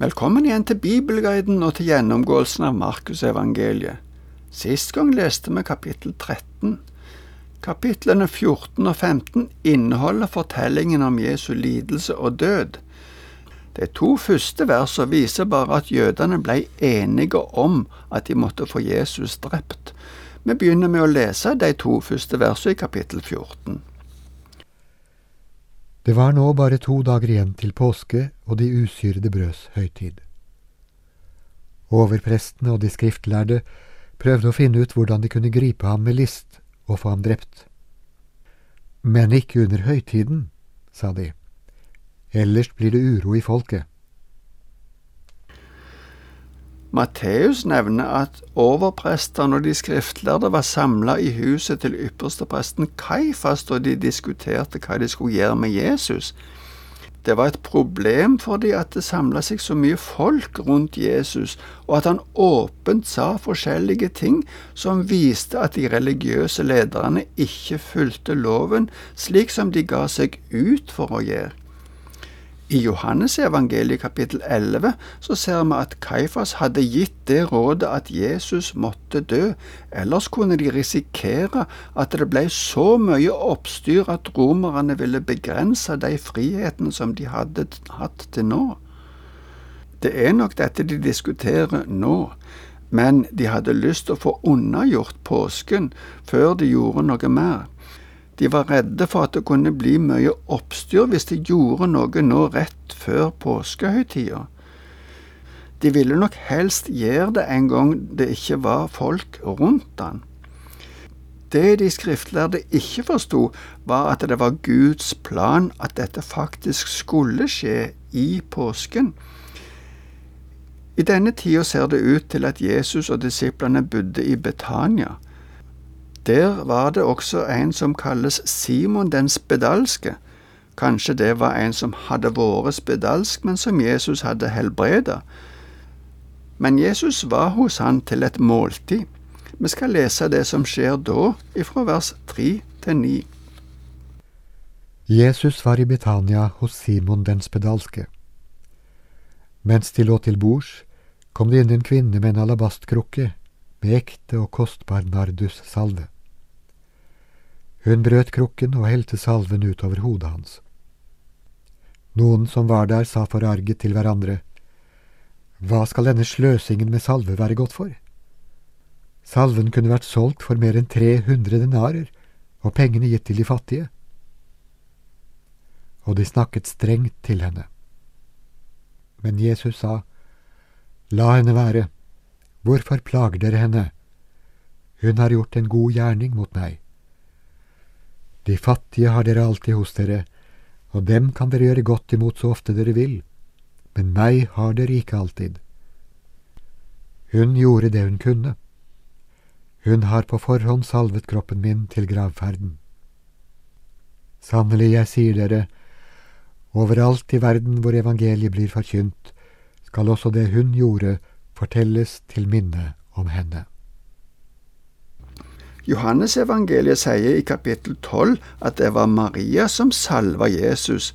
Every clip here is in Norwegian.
Velkommen igjen til Bibelguiden og til gjennomgåelsen av Markusevangeliet. Sist gang leste vi kapittel 13. Kapitlene 14 og 15 inneholder fortellingen om Jesu lidelse og død. De to første versene viser bare at jødene ble enige om at de måtte få Jesus drept. Vi begynner med å lese de to første versene i kapittel 14. Det var nå bare to dager igjen til påske og de usyrede brøds høytid. Overprestene og de skriftlærde prøvde å finne ut hvordan de kunne gripe ham med list og få ham drept. Men ikke under høytiden, sa de, ellers blir det uro i folket. Matteus nevner at overprestene og de skriftlærde var samla i huset til ypperstepresten Kaifas da de diskuterte hva de skulle gjøre med Jesus. Det var et problem for dem at det samla seg så mye folk rundt Jesus, og at han åpent sa forskjellige ting som viste at de religiøse lederne ikke fulgte loven slik som de ga seg ut for å gjøre. I Johannes evangeliet kapittel 11 så ser vi at Kaifas hadde gitt det rådet at Jesus måtte dø, ellers kunne de risikere at det ble så mye oppstyr at romerne ville begrense de frihetene som de hadde hatt til nå. Det er nok dette de diskuterer nå, men de hadde lyst til å få unnagjort påsken før de gjorde noe mer. De var redde for at det kunne bli mye oppstyr hvis de gjorde noe nå rett før påskehøytida. De ville nok helst gjøre det en gang det ikke var folk rundt han. Det de skriftlærde ikke forsto, var at det var Guds plan at dette faktisk skulle skje i påsken. I denne tida ser det ut til at Jesus og disiplene bodde i Betania. Der var det også en som kalles Simon den spedalske. Kanskje det var en som hadde vært spedalsk, men som Jesus hadde helbreda. Men Jesus var hos han til et måltid. Vi skal lese det som skjer da, ifra vers 3 til 9. Jesus var i Betania hos Simon den spedalske. Mens de lå til bords, kom det inn en kvinne med en alabastkrukke med ekte og kostbar nardussalve. Hun brøt krukken og helte salven utover hodet hans. Noen som var der, sa forarget til hverandre, Hva skal denne sløsingen med salve være godt for? Salven kunne vært solgt for mer enn 300 denarer og pengene gitt til de fattige. Og de snakket strengt til henne. Men Jesus sa, La henne være, hvorfor plager dere henne? Hun har gjort en god gjerning mot meg. De fattige har dere alltid hos dere, og dem kan dere gjøre godt imot så ofte dere vil, men meg har dere ikke alltid. Hun gjorde det hun kunne. Hun har på forhånd salvet kroppen min til gravferden. Sannelig, jeg sier dere, overalt i verden hvor evangeliet blir forkynt, skal også det hun gjorde, fortelles til minne om henne. Johannesevangeliet sier i kapittel 12 at det var Maria som salva Jesus.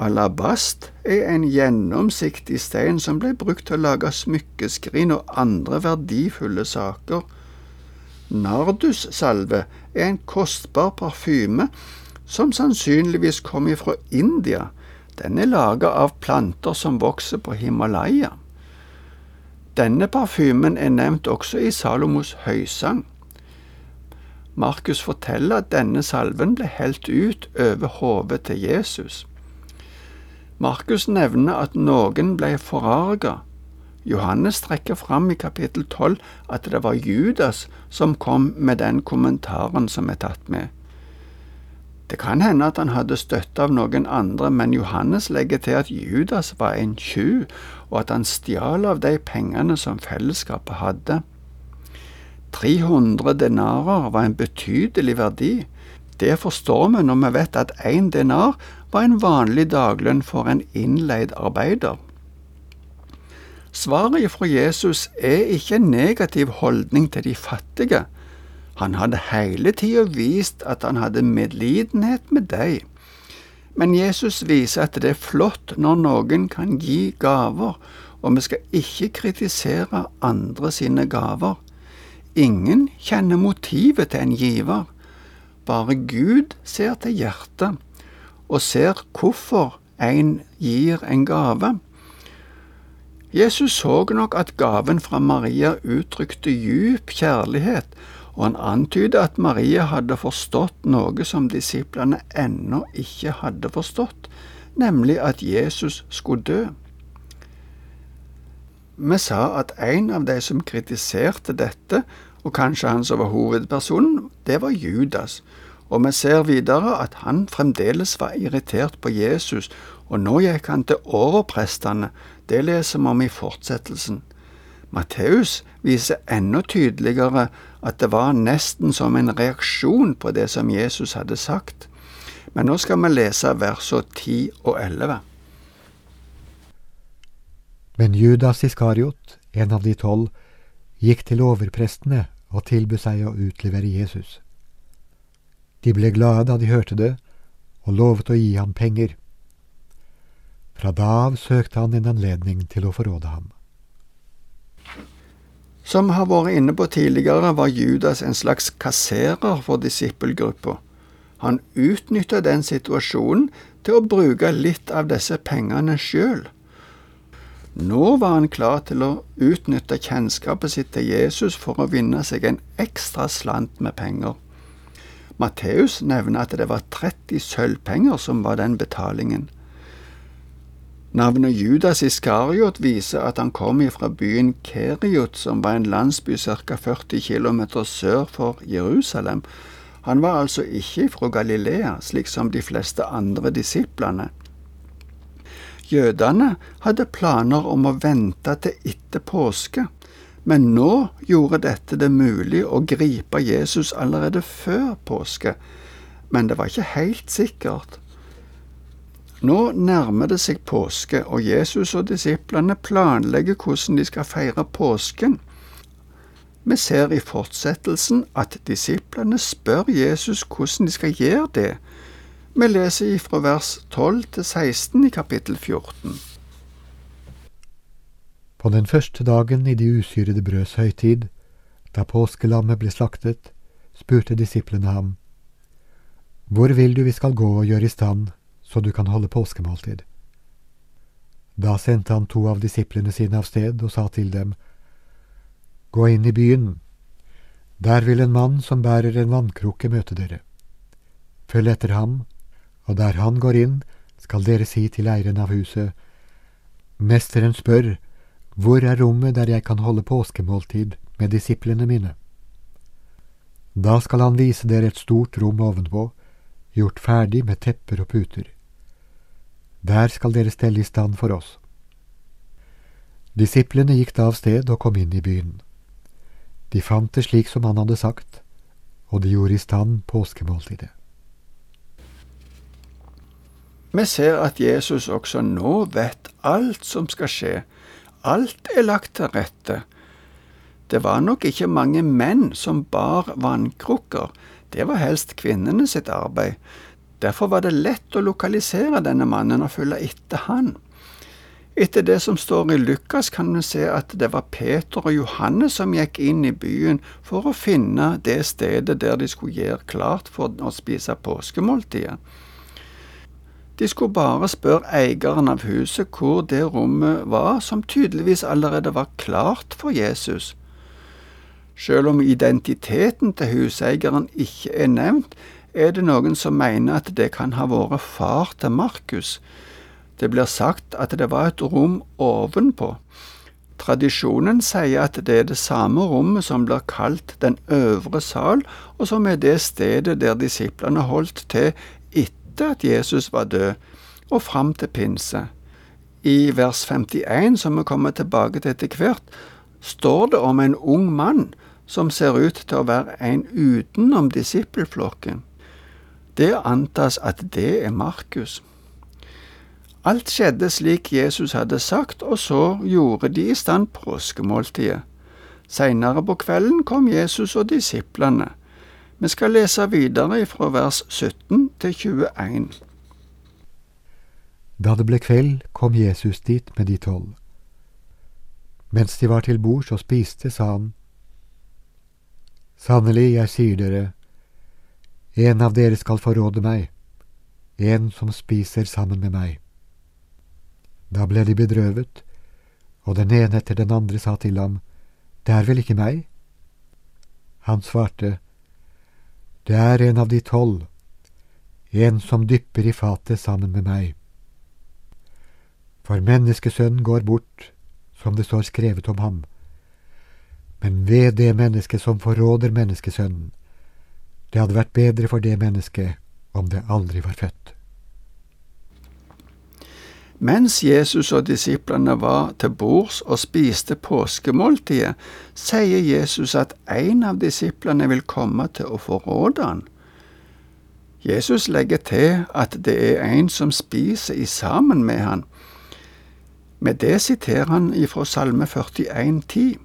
Alabast er en gjennomsiktig stein som ble brukt til å lage smykkeskrin og andre verdifulle saker. Nardussalve er en kostbar parfyme som sannsynligvis kom fra India. Den er laget av planter som vokser på Himalaya. Denne parfymen er nevnt også i Salomos høysang. Markus forteller at denne salven ble helt ut over hodet til Jesus. Markus nevner at noen ble forarga. Johannes trekker fram i kapittel 12 at det var Judas som kom med den kommentaren som er tatt med. Det kan hende at han hadde støtte av noen andre, men Johannes legger til at Judas var en tjuv, og at han stjal av de pengene som fellesskapet hadde. 300 denarer var en betydelig verdi. Det forstår vi når vi vet at én denar var en vanlig daglønn for en innleid arbeider. Svaret fra Jesus er ikke en negativ holdning til de fattige. Han hadde hele tida vist at han hadde medlidenhet med deg. Men Jesus viser at det er flott når noen kan gi gaver, og vi skal ikke kritisere andre sine gaver. Ingen kjenner motivet til en giver. Bare Gud ser til hjertet, og ser hvorfor en gir en gave. Jesus så nok at gaven fra Maria uttrykte djup kjærlighet, og han antyder at Maria hadde forstått noe som disiplene ennå ikke hadde forstått, nemlig at Jesus skulle dø. Vi sa at en av de som kritiserte dette, og kanskje han som var hovedpersonen, det var Judas, og vi ser videre at han fremdeles var irritert på Jesus, og nå gikk han til overprestene, det leser vi om i fortsettelsen. Matteus viser enda tydeligere at det var nesten som en reaksjon på det som Jesus hadde sagt. Men nå skal vi lese versene 10 og 11. Men Judas Iskariot, en av de tolv, gikk til overprestene og tilbød seg å utlevere Jesus. De ble glade da de hørte det, og lovet å gi ham penger. Fra da av søkte han en anledning til å forråde ham. Som har vært inne på tidligere, var Judas en slags kasserer for disippelgruppa. Han utnytta den situasjonen til å bruke litt av disse pengene sjøl. Nå var han klar til å utnytte kjennskapet sitt til Jesus for å vinne seg en ekstra slant med penger. Matteus nevner at det var 30 sølvpenger som var den betalingen. Navnet Judas Iskariot viser at han kom fra byen Keriot, som var en landsby ca. 40 km sør for Jerusalem. Han var altså ikke fra Galilea, slik som de fleste andre disiplene. Jødene hadde planer om å vente til etter påske, men nå gjorde dette det mulig å gripe Jesus allerede før påske, men det var ikke helt sikkert. Nå nærmer det seg påske, og Jesus og disiplene planlegger hvordan de skal feire påsken. Vi ser i fortsettelsen at disiplene spør Jesus hvordan de skal gjøre det, vi leser fra vers 12 til 16 i kapittel 14. På den første dagen i de usyrede brøds høytid, da påskelammet ble slaktet, spurte disiplene ham, Hvor vil du vi skal gå og gjøre i stand, så du kan holde påskemåltid? Da sendte han to av disiplene sine av sted og sa til dem, Gå inn i byen. Der vil en mann som bærer en vannkrukke møte dere. Følg etter ham og der han går inn, skal dere si til eieren av huset, Mesteren spør, hvor er rommet der jeg kan holde påskemåltid med disiplene mine? Da skal han vise dere et stort rom ovenpå, gjort ferdig med tepper og puter. Der skal dere stelle i stand for oss. Disiplene gikk da av sted og kom inn i byen. De fant det slik som han hadde sagt, og de gjorde i stand påskemåltidet. Vi ser at Jesus også nå vet alt som skal skje. Alt er lagt til rette. Det var nok ikke mange menn som bar vannkrukker, det var helst kvinnene sitt arbeid. Derfor var det lett å lokalisere denne mannen og følge etter han. Etter det som står i Lukas, kan vi se at det var Peter og Johannes som gikk inn i byen for å finne det stedet der de skulle gjøre klart for å spise påskemåltidet. De skulle bare spørre eieren av huset hvor det rommet var, som tydeligvis allerede var klart for Jesus. Selv om identiteten til huseieren ikke er nevnt, er det noen som mener at det kan ha vært far til Markus. Det blir sagt at det var et rom ovenpå. Tradisjonen sier at det er det samme rommet som blir kalt Den øvre sal, og som er det stedet der disiplene holdt til etter at Jesus var død, og fram til pinse. I vers 51, som vi kommer tilbake til etter hvert, står det om en ung mann som ser ut til å være en utenom disippelflokken. Det antas at det er Markus. Alt skjedde slik Jesus hadde sagt, og så gjorde de i stand påskemåltidet. Seinere på kvelden kom Jesus og disiplene. Vi skal lese videre fra vers 17 til 21. Da det ble kveld, kom Jesus dit med de tolv. Mens de var til bords og spiste, sa han, Sannelig, jeg sier dere, en av dere skal forråde meg, en som spiser sammen med meg. Da ble de bedrøvet, og den ene etter den andre sa til ham, Det er vel ikke meg? Han svarte, Det er en av de tolv, en som dypper i fatet sammen med meg. For menneskesønnen går bort, som det står skrevet om ham. Men ved det mennesket som forråder menneskesønnen, det hadde vært bedre for det mennesket om det aldri var født. Mens Jesus og disiplene var til bords og spiste påskemåltidet, sier Jesus at en av disiplene vil komme til å forråde han. Jesus legger til at det er en som spiser i sammen med han. Med det siterer han ifra Salme 41, 10.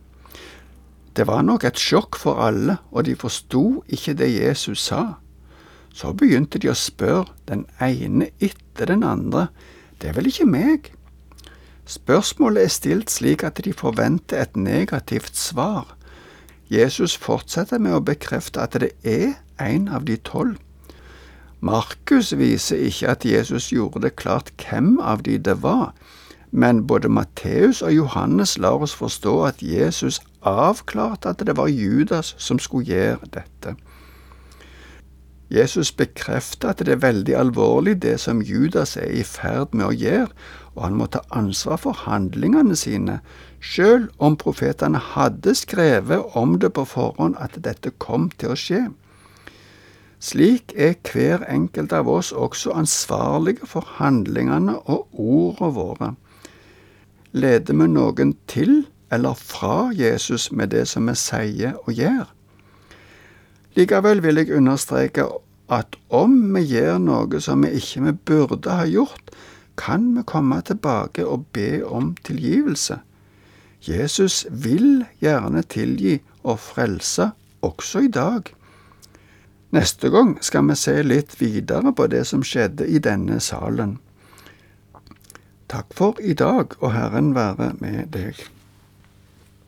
Det var nok et sjokk for alle, og de forsto ikke det Jesus sa. Så begynte de å spørre den ene etter den andre, det er vel ikke meg? Spørsmålet er stilt slik at de forventer et negativt svar. Jesus fortsetter med å bekrefte at det er en av de tolv. Markus viser ikke at Jesus gjorde det klart hvem av de det var, men både Matteus og Johannes lar oss forstå at Jesus avklarte at det var Judas som skulle gjøre dette. Jesus bekrefter at det er veldig alvorlig det som Judas er i ferd med å gjøre, og han må ta ansvar for handlingene sine, selv om profetene hadde skrevet om det på forhånd at dette kom til å skje. Slik er hver enkelt av oss også ansvarlige for handlingene og ordene våre. Leder vi noen til eller fra Jesus med det som vi sier og gjør? Likevel vil jeg understreke at om vi gjør noe som vi ikke vi burde ha gjort, kan vi komme tilbake og be om tilgivelse. Jesus vil gjerne tilgi og frelse også i dag. Neste gang skal vi se litt videre på det som skjedde i denne salen. Takk for i dag, og Herren være med deg.